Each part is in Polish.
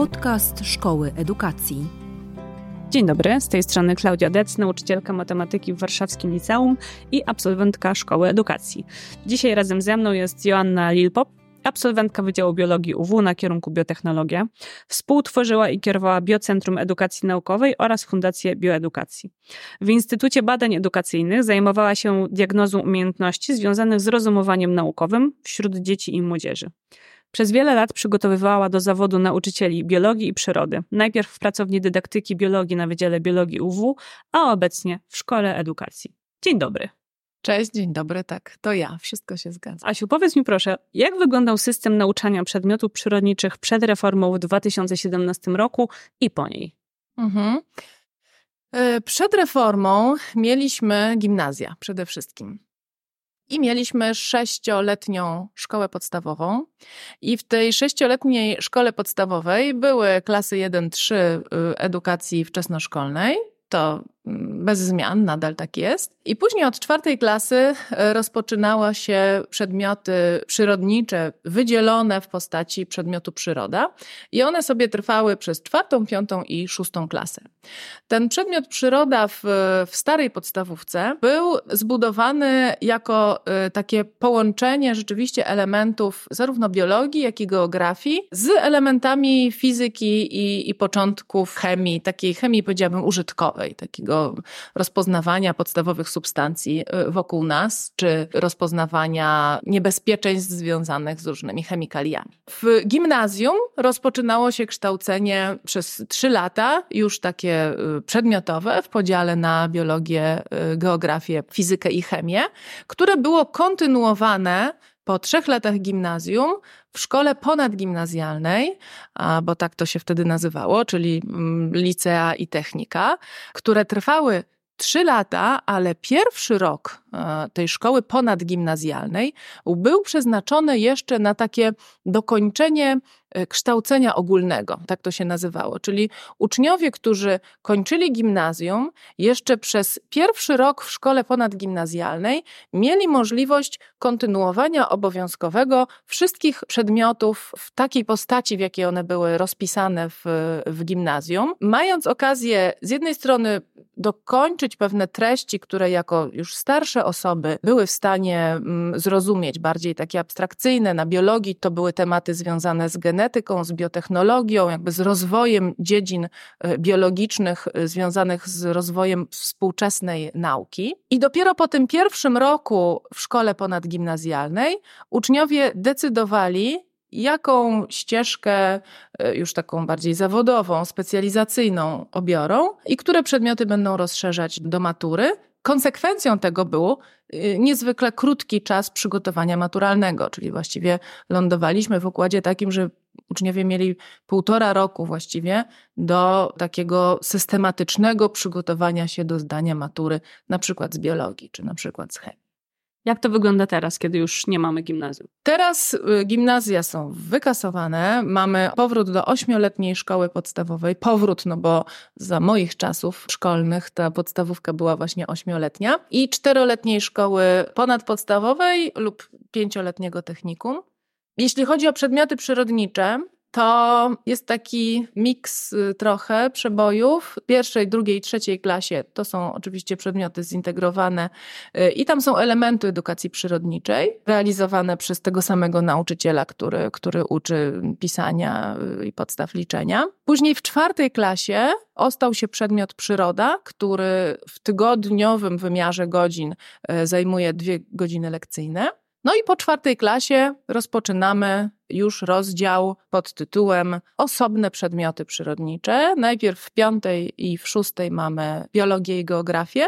Podcast Szkoły Edukacji. Dzień dobry, z tej strony Klaudia Dec, nauczycielka matematyki w Warszawskim Liceum i absolwentka Szkoły Edukacji. Dzisiaj razem ze mną jest Joanna Lilpop, absolwentka Wydziału Biologii UW na kierunku biotechnologia. Współtworzyła i kierowała Biocentrum Edukacji Naukowej oraz Fundację Bioedukacji. W Instytucie Badań Edukacyjnych zajmowała się diagnozą umiejętności związanych z rozumowaniem naukowym wśród dzieci i młodzieży. Przez wiele lat przygotowywała do zawodu nauczycieli biologii i przyrody. Najpierw w pracowni dydaktyki biologii na Wydziale Biologii UW, a obecnie w Szkole Edukacji. Dzień dobry. Cześć, dzień dobry, tak, to ja, wszystko się zgadza. Asiu, powiedz mi proszę, jak wyglądał system nauczania przedmiotów przyrodniczych przed reformą w 2017 roku i po niej? Mhm. E, przed reformą mieliśmy gimnazja przede wszystkim. I mieliśmy sześcioletnią szkołę podstawową. I w tej sześcioletniej szkole podstawowej były klasy 1-3 y, edukacji wczesnoszkolnej. To bez zmian, nadal tak jest. I później od czwartej klasy e, rozpoczynało się przedmioty przyrodnicze wydzielone w postaci przedmiotu przyroda i one sobie trwały przez czwartą, piątą i szóstą klasę. Ten przedmiot przyroda w, w starej podstawówce był zbudowany jako e, takie połączenie rzeczywiście elementów zarówno biologii, jak i geografii z elementami fizyki i, i początków chemii, takiej chemii powiedziałabym użytkowej, takiego rozpoznawania podstawowych substancji y, wokół nas, czy rozpoznawania niebezpieczeństw związanych z różnymi chemikaliami. W gimnazjum rozpoczynało się kształcenie przez trzy lata, już takie y, przedmiotowe, w podziale na biologię, y, geografię, fizykę i chemię, które było kontynuowane po trzech latach gimnazjum w szkole ponadgimnazjalnej, bo tak to się wtedy nazywało, czyli mm, licea i technika, które trwały trzy lata, ale pierwszy rok e, tej szkoły ponadgimnazjalnej był przeznaczony jeszcze na takie dokończenie kształcenia ogólnego, tak to się nazywało. Czyli uczniowie, którzy kończyli gimnazjum, jeszcze przez pierwszy rok w szkole ponadgimnazjalnej mieli możliwość kontynuowania obowiązkowego wszystkich przedmiotów w takiej postaci, w jakiej one były rozpisane w, w gimnazjum, mając okazję z jednej strony dokończyć pewne treści, które jako już starsze osoby były w stanie mm, zrozumieć, bardziej takie abstrakcyjne. Na biologii to były tematy związane z genetyką, z biotechnologią, jakby z rozwojem dziedzin e, biologicznych e, związanych z rozwojem współczesnej nauki. I dopiero po tym pierwszym roku w szkole ponadgimnazjalnej uczniowie decydowali, jaką ścieżkę e, już taką bardziej zawodową, specjalizacyjną obiorą i które przedmioty będą rozszerzać do matury. Konsekwencją tego był niezwykle krótki czas przygotowania maturalnego, czyli właściwie lądowaliśmy w układzie takim, że uczniowie mieli półtora roku właściwie do takiego systematycznego przygotowania się do zdania matury, na przykład z biologii czy na przykład z chemii. Jak to wygląda teraz, kiedy już nie mamy gimnazjum? Teraz y, gimnazja są wykasowane, mamy powrót do ośmioletniej szkoły podstawowej. Powrót, no bo za moich czasów szkolnych ta podstawówka była właśnie ośmioletnia i czteroletniej szkoły ponadpodstawowej lub pięcioletniego technikum. Jeśli chodzi o przedmioty przyrodnicze, to jest taki miks y, trochę przebojów. Pierwszej, drugiej, trzeciej klasie to są oczywiście przedmioty zintegrowane y, i tam są elementy edukacji przyrodniczej, realizowane przez tego samego nauczyciela, który, który uczy pisania y, i podstaw liczenia. Później w czwartej klasie ostał się przedmiot przyroda, który w tygodniowym wymiarze godzin zajmuje dwie godziny lekcyjne. No i po czwartej klasie rozpoczynamy już rozdział pod tytułem Osobne przedmioty przyrodnicze. Najpierw w piątej i w szóstej mamy biologię i geografię,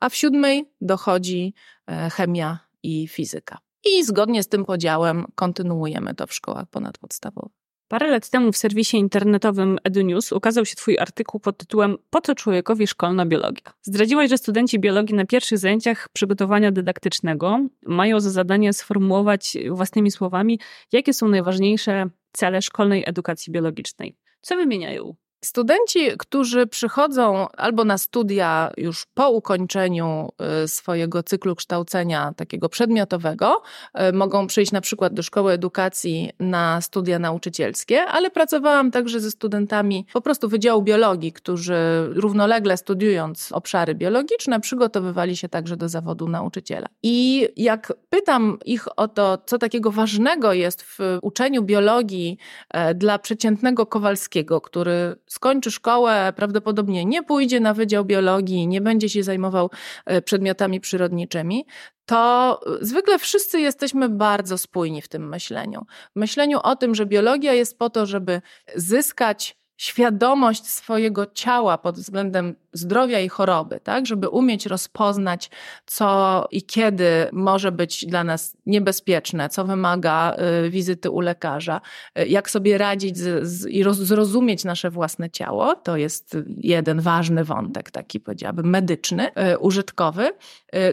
a w siódmej dochodzi e, chemia i fizyka. I zgodnie z tym podziałem kontynuujemy to w szkołach ponadpodstawowych. Parę lat temu w serwisie internetowym EduNews ukazał się Twój artykuł pod tytułem Po co człowiekowi szkolna biologia? Zdradziłaś, że studenci biologii na pierwszych zajęciach przygotowania dydaktycznego mają za zadanie sformułować własnymi słowami, jakie są najważniejsze cele szkolnej edukacji biologicznej. Co wymieniają Studenci, którzy przychodzą albo na studia już po ukończeniu y, swojego cyklu kształcenia takiego przedmiotowego, y, mogą przyjść na przykład do szkoły edukacji na studia nauczycielskie, ale pracowałam także ze studentami po prostu Wydziału Biologii, którzy równolegle studiując obszary biologiczne, przygotowywali się także do zawodu nauczyciela. I jak pytam ich o to, co takiego ważnego jest w uczeniu biologii e, dla przeciętnego Kowalskiego, który skończy szkołę, prawdopodobnie nie pójdzie na Wydział Biologii, nie będzie się zajmował e, przedmiotami przyrodniczymi, to zwykle wszyscy jesteśmy bardzo spójni w tym myśleniu. W myśleniu o tym, że biologia jest po to, żeby zyskać świadomość swojego ciała pod względem zdrowia i choroby, tak, żeby umieć rozpoznać, co i kiedy może być dla nas niebezpieczne, co wymaga y, wizyty u lekarza, y, jak sobie radzić z, z, i roz, zrozumieć nasze własne ciało. To jest jeden ważny wątek, taki powiedziałabym medyczny, y, użytkowy.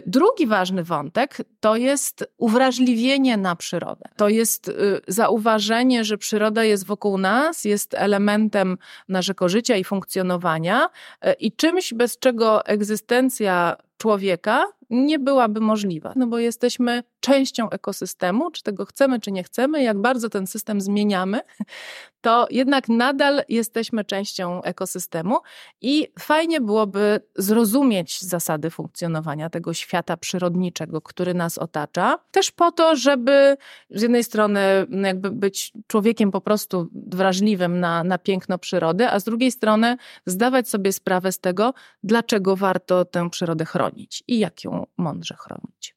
Drugi ważny wątek to jest uwrażliwienie na przyrodę. To jest zauważenie, że przyroda jest wokół nas, jest elementem naszego życia i funkcjonowania i czy czymś, bez czego egzystencja człowieka nie byłaby możliwa, no bo jesteśmy częścią ekosystemu, czy tego chcemy, czy nie chcemy, jak bardzo ten system zmieniamy, to jednak nadal jesteśmy częścią ekosystemu i fajnie byłoby zrozumieć zasady funkcjonowania tego świata przyrodniczego, który nas otacza, też po to, żeby z jednej strony no jakby być człowiekiem po prostu wrażliwym na, na piękno przyrody, a z drugiej strony zdawać sobie sprawę z tego, dlaczego warto tę przyrodę chronić i jak ją mądrze chronić.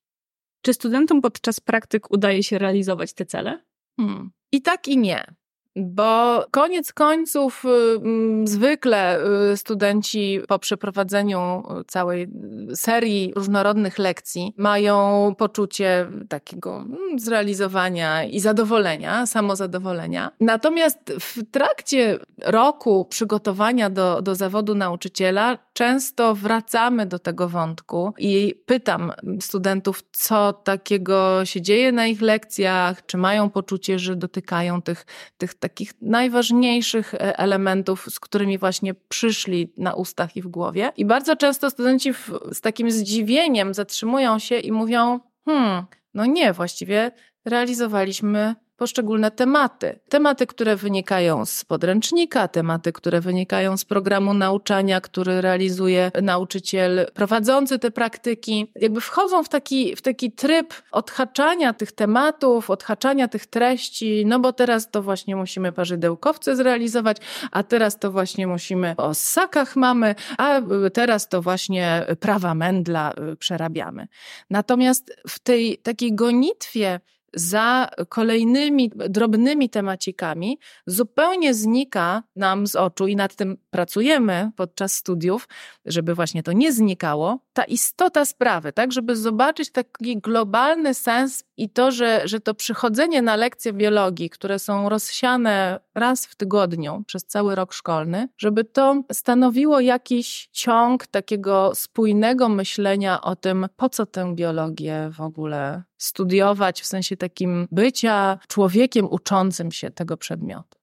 Czy studentom podczas praktyk udaje się realizować te cele? Hmm. I tak i nie. Bo koniec końców y, mm, zwykle y, studenci po przeprowadzeniu całej serii różnorodnych lekcji mają poczucie takiego mm, zrealizowania i zadowolenia, samozadowolenia. Natomiast w trakcie roku przygotowania do, do zawodu nauczyciela często wracamy do tego wątku i pytam studentów, co takiego się dzieje na ich lekcjach, czy mają poczucie, że dotykają tych, tych takich najważniejszych e, elementów, z którymi właśnie przyszli na ustach i w głowie. I bardzo często studenci w, z takim zdziwieniem zatrzymują się i mówią: Hmm, no nie, właściwie realizowaliśmy poszczególne tematy. Tematy, które wynikają z podręcznika, tematy, które wynikają z programu nauczania, który realizuje nauczyciel prowadzący te praktyki. Jakby wchodzą w taki, w taki tryb odhaczania tych tematów, odhaczania tych treści, no bo teraz to właśnie musimy parzydełkowce zrealizować, a teraz to właśnie musimy o ssakach mamy, a teraz to właśnie prawa Mendla y, przerabiamy. Natomiast w tej takiej gonitwie za kolejnymi drobnymi temacikami zupełnie znika nam z oczu i nad tym pracujemy podczas studiów, żeby właśnie to nie znikało, ta istota sprawy, tak, żeby zobaczyć taki globalny sens i to, że, że to przychodzenie na lekcje biologii, które są rozsiane raz w tygodniu przez cały rok szkolny, żeby to stanowiło jakiś ciąg takiego spójnego myślenia o tym, po co tę biologię w ogóle studiować, w sensie takim bycia człowiekiem uczącym się tego przedmiotu.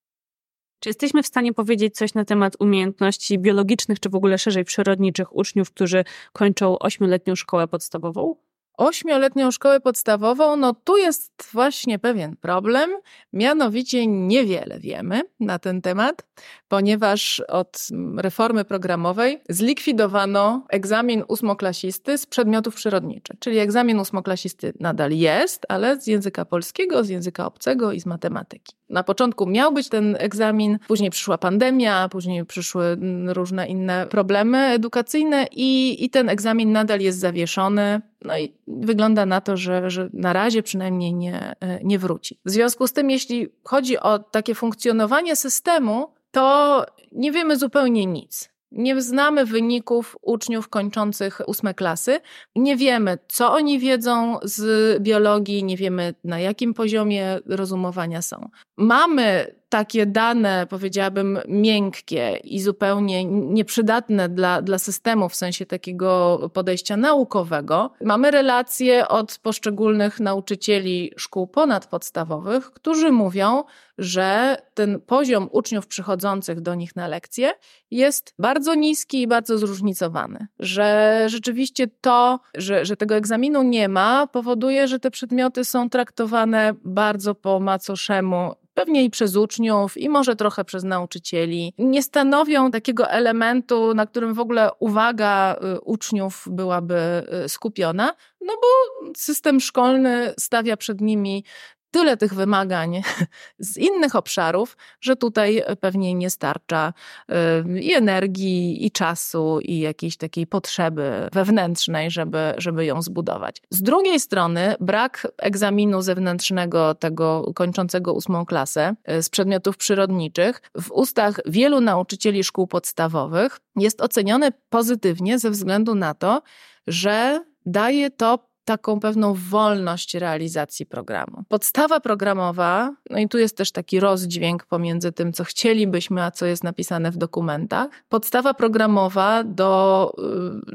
Czy jesteśmy w stanie powiedzieć coś na temat umiejętności biologicznych, czy w ogóle szerzej przyrodniczych uczniów, którzy kończą ośmioletnią szkołę podstawową? Ośmioletnią szkołę podstawową, no tu jest właśnie pewien problem, mianowicie niewiele wiemy na ten temat, ponieważ od reformy programowej zlikwidowano egzamin ósmoklasisty z przedmiotów przyrodniczych, czyli egzamin ósmoklasisty nadal jest, ale z języka polskiego, z języka obcego i z matematyki. Na początku miał być ten egzamin, później przyszła pandemia, później przyszły różne inne problemy edukacyjne i, i ten egzamin nadal jest zawieszony. No i wygląda na to, że, że na razie przynajmniej nie, nie wróci. W związku z tym, jeśli chodzi o takie funkcjonowanie systemu, to nie wiemy zupełnie nic. Nie znamy wyników uczniów kończących ósme klasy. Nie wiemy, co oni wiedzą z biologii, nie wiemy, na jakim poziomie rozumowania są. Mamy takie dane, powiedziałabym, miękkie i zupełnie nieprzydatne dla, dla systemu w sensie takiego podejścia naukowego. Mamy relacje od poszczególnych nauczycieli szkół ponadpodstawowych, którzy mówią, że ten poziom uczniów przychodzących do nich na lekcje jest bardzo niski i bardzo zróżnicowany. Że rzeczywiście to, że, że tego egzaminu nie ma, powoduje, że te przedmioty są traktowane bardzo po macoszemu pewnie i przez uczniów, i może trochę przez nauczycieli. Nie stanowią takiego elementu, na którym w ogóle uwaga y, uczniów byłaby y, skupiona, no bo system szkolny stawia przed nimi tyle tych wymagań z innych obszarów, że tutaj pewnie nie starcza y, i energii, i czasu, i jakiejś takiej potrzeby wewnętrznej, żeby, żeby ją zbudować. Z drugiej strony, brak egzaminu zewnętrznego, tego kończącego ósmą klasę y, z przedmiotów przyrodniczych, w ustach wielu nauczycieli szkół podstawowych jest oceniony pozytywnie ze względu na to, że daje to taką pewną wolność realizacji programu. Podstawa programowa, no i tu jest też taki rozdźwięk pomiędzy tym, co chcielibyśmy, a co jest napisane w dokumentach. Podstawa programowa do,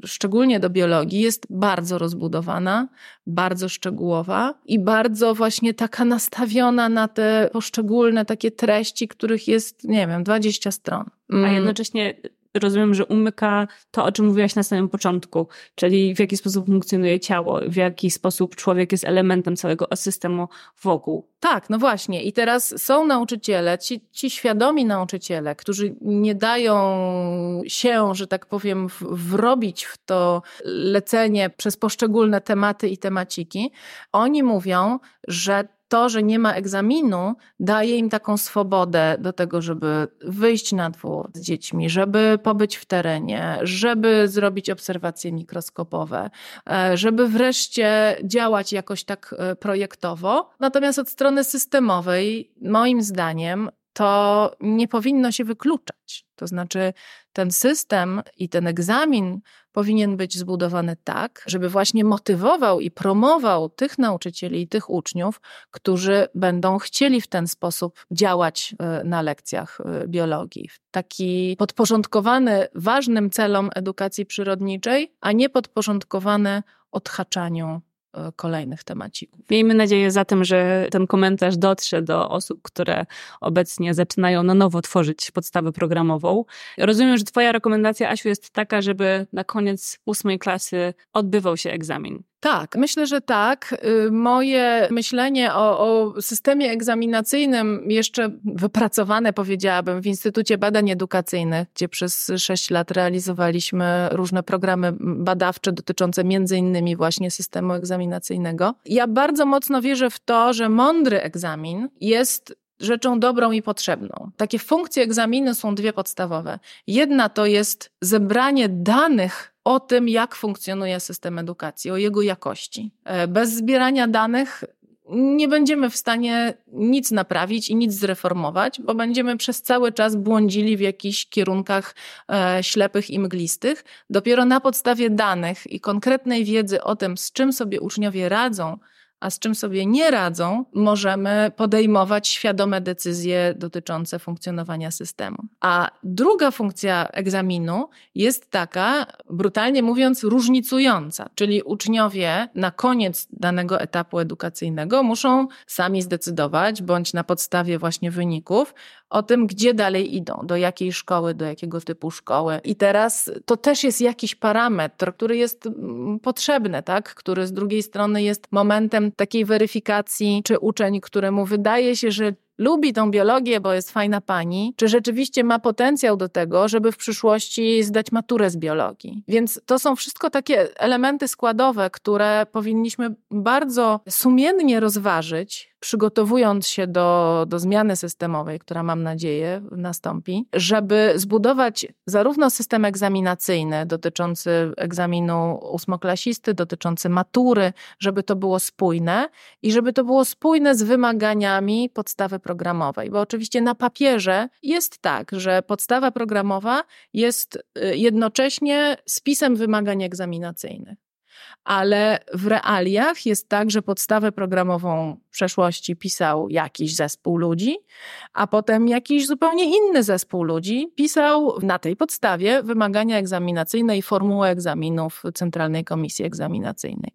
y, szczególnie do biologii, jest bardzo rozbudowana, bardzo szczegółowa i bardzo właśnie taka nastawiona na te poszczególne takie treści, których jest, nie wiem, 20 stron. A mm. jednocześnie rozumiem, że umyka to, o czym mówiłaś na samym początku, czyli w jaki sposób funkcjonuje ciało, w jaki sposób człowiek jest elementem całego systemu wokół. Tak, no właśnie. I teraz są nauczyciele, ci, ci świadomi nauczyciele, którzy nie dają się, że tak powiem, wrobić w to lecenie przez poszczególne tematy i temaciki. Oni mówią, że to, że nie ma egzaminu, daje im taką swobodę do tego, żeby wyjść na dwór z dziećmi, żeby pobyć w terenie, żeby zrobić obserwacje mikroskopowe, e, żeby wreszcie działać jakoś tak e, projektowo. Natomiast od strony systemowej, moim zdaniem, to nie powinno się wykluczać. To znaczy, ten system i ten egzamin powinien być zbudowany tak, żeby właśnie motywował i promował tych nauczycieli i tych uczniów, którzy będą chcieli w ten sposób działać e, na lekcjach e, biologii. Taki podporządkowany ważnym celom edukacji przyrodniczej, a nie podporządkowany odhaczaniu kolejnych temacików. Miejmy nadzieję zatem, że ten komentarz dotrze do osób, które obecnie zaczynają na nowo tworzyć podstawę programową. Rozumiem, że Twoja rekomendacja, Asiu, jest taka, żeby na koniec ósmej klasy odbywał się egzamin. Tak, myślę, że tak. Y, moje myślenie o, o, systemie egzaminacyjnym, jeszcze wypracowane, powiedziałabym, w Instytucie Badań Edukacyjnych, gdzie przez sześć lat realizowaliśmy różne programy badawcze dotyczące między innymi właśnie systemu egzaminacyjnego. Ja bardzo mocno wierzę w to, że mądry egzamin jest rzeczą dobrą i potrzebną. Takie funkcje egzaminu są dwie podstawowe. Jedna to jest zebranie danych o tym, jak funkcjonuje system edukacji, o jego jakości. E, bez zbierania danych nie będziemy w stanie nic naprawić i nic zreformować, bo będziemy przez cały czas błądzili w jakichś kierunkach e, ślepych i mglistych. Dopiero na podstawie danych i konkretnej wiedzy o tym, z czym sobie uczniowie radzą, a z czym sobie nie radzą, możemy podejmować świadome decyzje dotyczące funkcjonowania systemu. A druga funkcja egzaminu jest taka, brutalnie mówiąc, różnicująca, czyli uczniowie na koniec danego etapu edukacyjnego muszą sami zdecydować, bądź na podstawie właśnie wyników, o tym, gdzie dalej idą, do jakiej szkoły, do jakiego typu szkoły. I teraz to też jest jakiś parametr, który jest mm, potrzebny, tak? który z drugiej strony jest momentem takiej weryfikacji, czy uczeń, któremu wydaje się, że lubi tą biologię, bo jest fajna pani, czy rzeczywiście ma potencjał do tego, żeby w przyszłości zdać maturę z biologii. Więc to są wszystko takie elementy składowe, które powinniśmy bardzo sumiennie rozważyć, przygotowując się do, do zmiany systemowej, która mam nadzieję nastąpi, żeby zbudować zarówno system egzaminacyjny dotyczący egzaminu ósmoklasisty, dotyczący matury, żeby to było spójne i żeby to było spójne z wymaganiami podstawy programowej, bo oczywiście na papierze jest tak, że podstawa programowa jest y, jednocześnie spisem wymagań egzaminacyjnych. ale w realiach jest tak, że podstawę programową w przeszłości pisał jakiś zespół ludzi, a potem jakiś zupełnie inny zespół ludzi pisał na tej podstawie wymagania egzaminacyjne i formułę egzaminów Centralnej Komisji Egzaminacyjnej.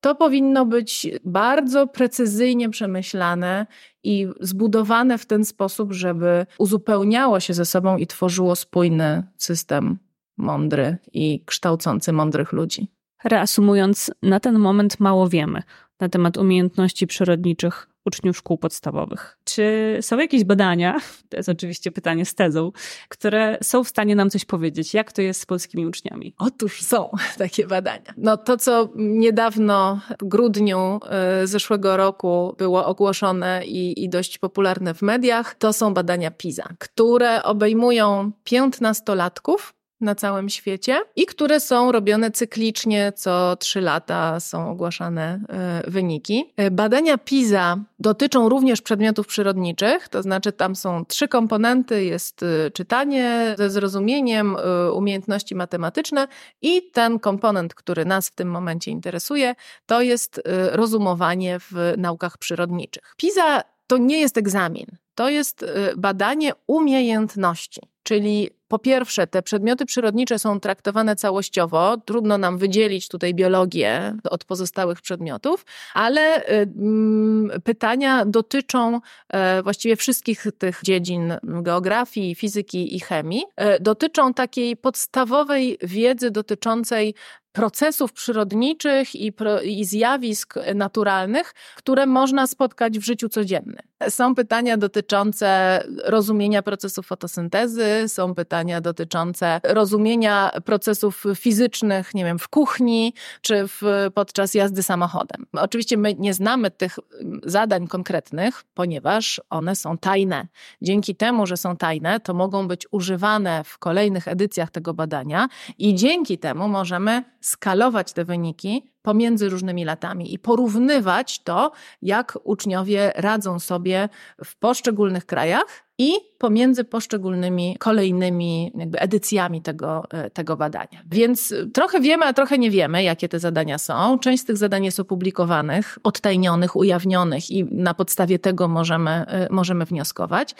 To powinno być bardzo precyzyjnie przemyślane i zbudowane w ten sposób, żeby uzupełniało się ze sobą i tworzyło spójny system mądry i kształcący mądrych ludzi. Reasumując, na ten moment mało wiemy na temat umiejętności przyrodniczych uczniów szkół podstawowych. Czy są jakieś badania, to jest oczywiście pytanie z tezą, które są w stanie nam coś powiedzieć, jak to jest z polskimi uczniami? Otóż są takie badania. No to, co niedawno w grudniu y, zeszłego roku było ogłoszone i, i dość popularne w mediach, to są badania PISA, które obejmują piętnastolatków, na całym świecie i które są robione cyklicznie, co trzy lata są ogłaszane e, wyniki. E, badania PISA dotyczą również przedmiotów przyrodniczych, to znaczy tam są trzy komponenty, jest e, czytanie ze zrozumieniem, umiejętności matematyczne i ten komponent, który nas w tym momencie interesuje, to jest rozumowanie w naukach przyrodniczych. PISA to nie jest egzamin, to jest badanie umiejętności, czyli po pierwsze, te przedmioty przyrodnicze są traktowane całościowo. Trudno nam wydzielić tutaj biologię od pozostałych przedmiotów, ale mm, pytania dotyczą e, właściwie wszystkich tych dziedzin geografii, fizyki i chemii. E, dotyczą takiej podstawowej wiedzy dotyczącej procesów przyrodniczych i, zjawisk naturalnych, które można spotkać w życiu codziennym. Są pytania dotyczące rozumienia procesów fotosyntezy, są pytania dotyczące rozumienia procesów fizycznych, nie wiem, w kuchni czy w, podczas jazdy samochodem. Oczywiście my nie znamy tych zadań konkretnych, ponieważ one są tajne. Dzięki temu, że są tajne, to mogą być używane w kolejnych edycjach tego badania i dzięki temu możemy skalować te wyniki pomiędzy różnymi latami i porównywać to, jak uczniowie radzą sobie w poszczególnych krajach i pomiędzy poszczególnymi kolejnymi jakby edycjami tego, e, tego badania. Więc trochę wiemy, a trochę nie wiemy, jakie te zadania są. Część z tych zadań jest opublikowanych, odtajnionych, ujawnionych i na podstawie tego możemy, e, możemy wnioskować.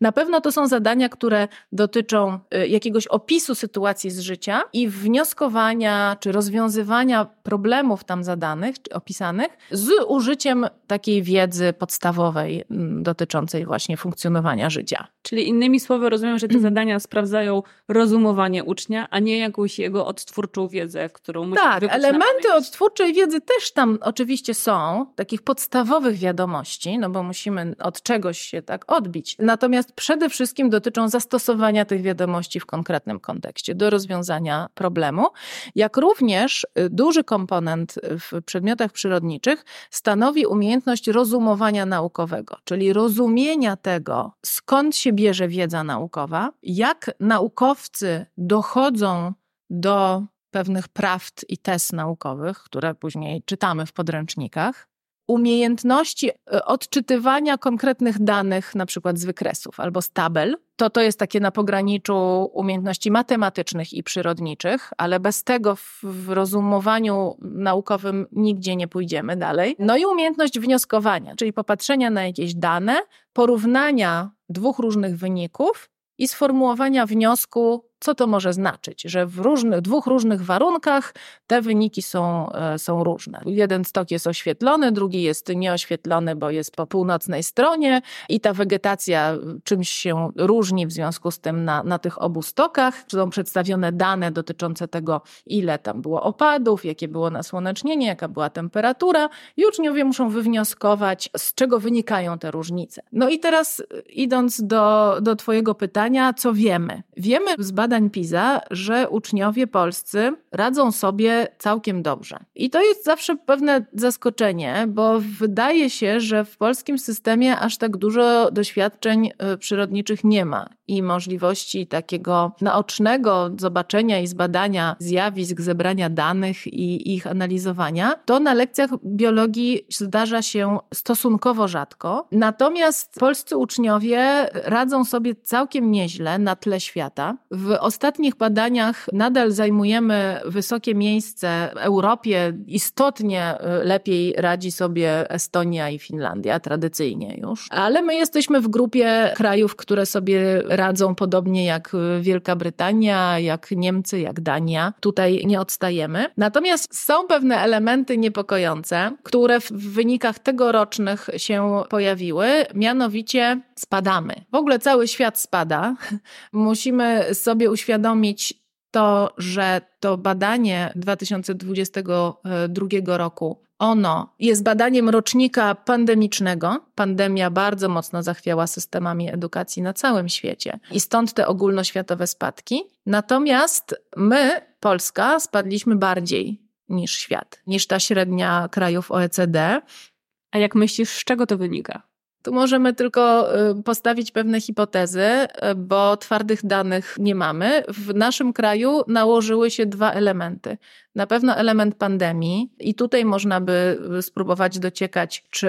Na pewno to są zadania, które dotyczą e, jakiegoś opisu sytuacji z życia i wnioskowania czy rozwiązywania problemów tam zadanych, czy opisanych z użyciem takiej wiedzy podstawowej dotyczącej właśnie funkcjonowania życia życia. Czyli innymi słowy, rozumiem, że te zadania sprawdzają rozumowanie ucznia, a nie jakąś jego odtwórczą wiedzę, którą musi Tak, elementy odtwórczej wiedzy też tam oczywiście są, takich podstawowych wiadomości, no bo musimy od czegoś się tak odbić. Natomiast przede wszystkim dotyczą zastosowania tych wiadomości w konkretnym kontekście, do rozwiązania problemu, jak również y, duży komponent w przedmiotach przyrodniczych stanowi umiejętność rozumowania naukowego, czyli rozumienia tego, skąd skąd się bierze wiedza naukowa, jak naukowcy dochodzą do pewnych prawd i test naukowych, które później czytamy w podręcznikach, umiejętności e, odczytywania konkretnych danych, na przykład z wykresów albo z tabel, to to jest takie na pograniczu umiejętności matematycznych i przyrodniczych, ale bez tego w, w rozumowaniu naukowym nigdzie nie pójdziemy dalej. No i umiejętność wnioskowania, czyli popatrzenia na jakieś dane, porównania dwóch różnych wyników i sformułowania wniosku, co to może znaczyć, że w różnych, dwóch różnych warunkach te wyniki są, e, są różne. Jeden stok jest oświetlony, drugi jest nieoświetlony, bo jest po północnej stronie i ta wegetacja czymś się różni w związku z tym na, na tych obu stokach. Są przedstawione dane dotyczące tego, ile tam było opadów, jakie było nasłonecznienie, jaka była temperatura i uczniowie muszą wywnioskować, z czego wynikają te różnice. No i teraz idąc do, do Twojego pytania, co wiemy? Wiemy z badań badań PISA, że uczniowie polscy radzą sobie całkiem dobrze. I to jest zawsze pewne zaskoczenie, bo wydaje się, że w polskim systemie aż tak dużo doświadczeń y, przyrodniczych nie ma i możliwości takiego naocznego zobaczenia i zbadania zjawisk, zebrania danych i ich analizowania, to na lekcjach biologii zdarza się stosunkowo rzadko. Natomiast polscy uczniowie radzą sobie całkiem nieźle na tle świata. W ostatnich badaniach nadal zajmujemy wysokie miejsce w Europie. Istotnie y, lepiej radzi sobie Estonia i Finlandia, tradycyjnie już. Ale my jesteśmy w grupie krajów, które sobie radzą podobnie jak Wielka Brytania, jak Niemcy, jak Dania. Tutaj nie odstajemy. Natomiast są pewne elementy niepokojące, które w wynikach tegorocznych się pojawiły, mianowicie spadamy. W ogóle cały świat spada. Musimy sobie uświadomić to, że to badanie 2022 roku ono jest badaniem rocznika pandemicznego. Pandemia bardzo mocno zachwiała systemami edukacji na całym świecie i stąd te ogólnoświatowe spadki. Natomiast my, Polska, spadliśmy bardziej niż świat, niż ta średnia krajów OECD. A jak myślisz, z czego to wynika? Tu możemy tylko y, postawić pewne hipotezy, y, bo twardych danych nie mamy. W naszym kraju nałożyły się dwa elementy. Na pewno element pandemii, i tutaj można by spróbować dociekać, czy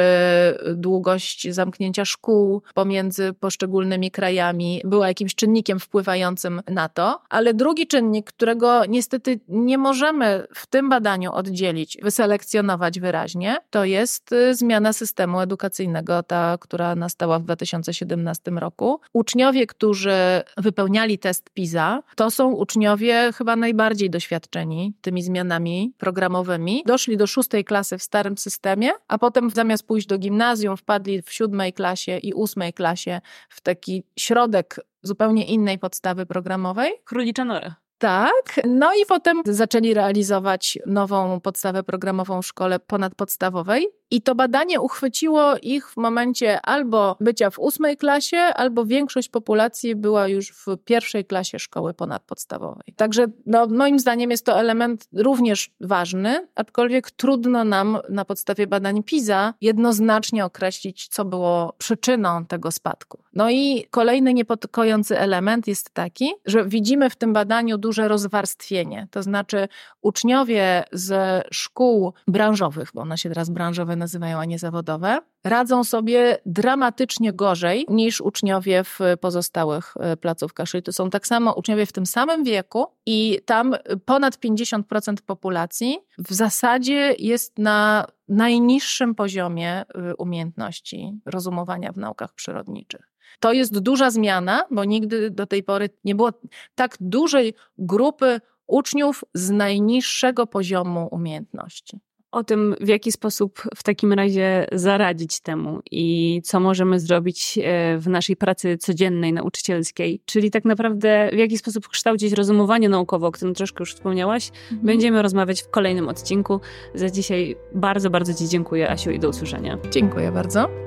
długość zamknięcia szkół pomiędzy poszczególnymi krajami była jakimś czynnikiem wpływającym na to. Ale drugi czynnik, którego niestety nie możemy w tym badaniu oddzielić, wyselekcjonować wyraźnie, to jest y, zmiana systemu edukacyjnego, ta, która nastała w 2017 roku. Uczniowie, którzy wypełniali test PISA, to są uczniowie chyba najbardziej doświadczeni tymi zmianami programowymi. Doszli do szóstej klasy w starym systemie, a potem zamiast pójść do gimnazjum, wpadli w siódmej klasie i ósmej klasie w taki środek zupełnie innej podstawy programowej. Królicza nora. Tak, no i potem zaczęli realizować nową podstawę programową w szkole ponadpodstawowej. I to badanie uchwyciło ich w momencie albo bycia w ósmej klasie, albo większość populacji była już w pierwszej klasie szkoły ponadpodstawowej. Także no, moim zdaniem jest to element również ważny, aczkolwiek trudno nam na podstawie badań PISA jednoznacznie określić, co było przyczyną tego spadku. No i kolejny niepokojący element jest taki, że widzimy w tym badaniu duże rozwarstwienie. To znaczy uczniowie z szkół branżowych, bo one się teraz branżowe nazywają, a nie zawodowe, radzą sobie dramatycznie gorzej niż uczniowie w pozostałych e, placówkach. Czyli to są tak samo uczniowie w tym samym wieku i tam ponad 50% populacji w zasadzie jest na najniższym poziomie e, umiejętności rozumowania w naukach przyrodniczych. To jest duża zmiana, bo nigdy do tej pory nie było tak dużej grupy uczniów z najniższego poziomu umiejętności o tym, w jaki sposób w takim razie zaradzić temu i co możemy zrobić e, w naszej pracy codziennej, nauczycielskiej. Czyli tak naprawdę w jaki sposób kształcić rozumowanie naukowe, o którym troszkę już wspomniałaś. Mhm. Będziemy rozmawiać w kolejnym odcinku. Za dzisiaj bardzo, bardzo Ci dziękuję, Asiu, i do usłyszenia. Dziękuję bardzo.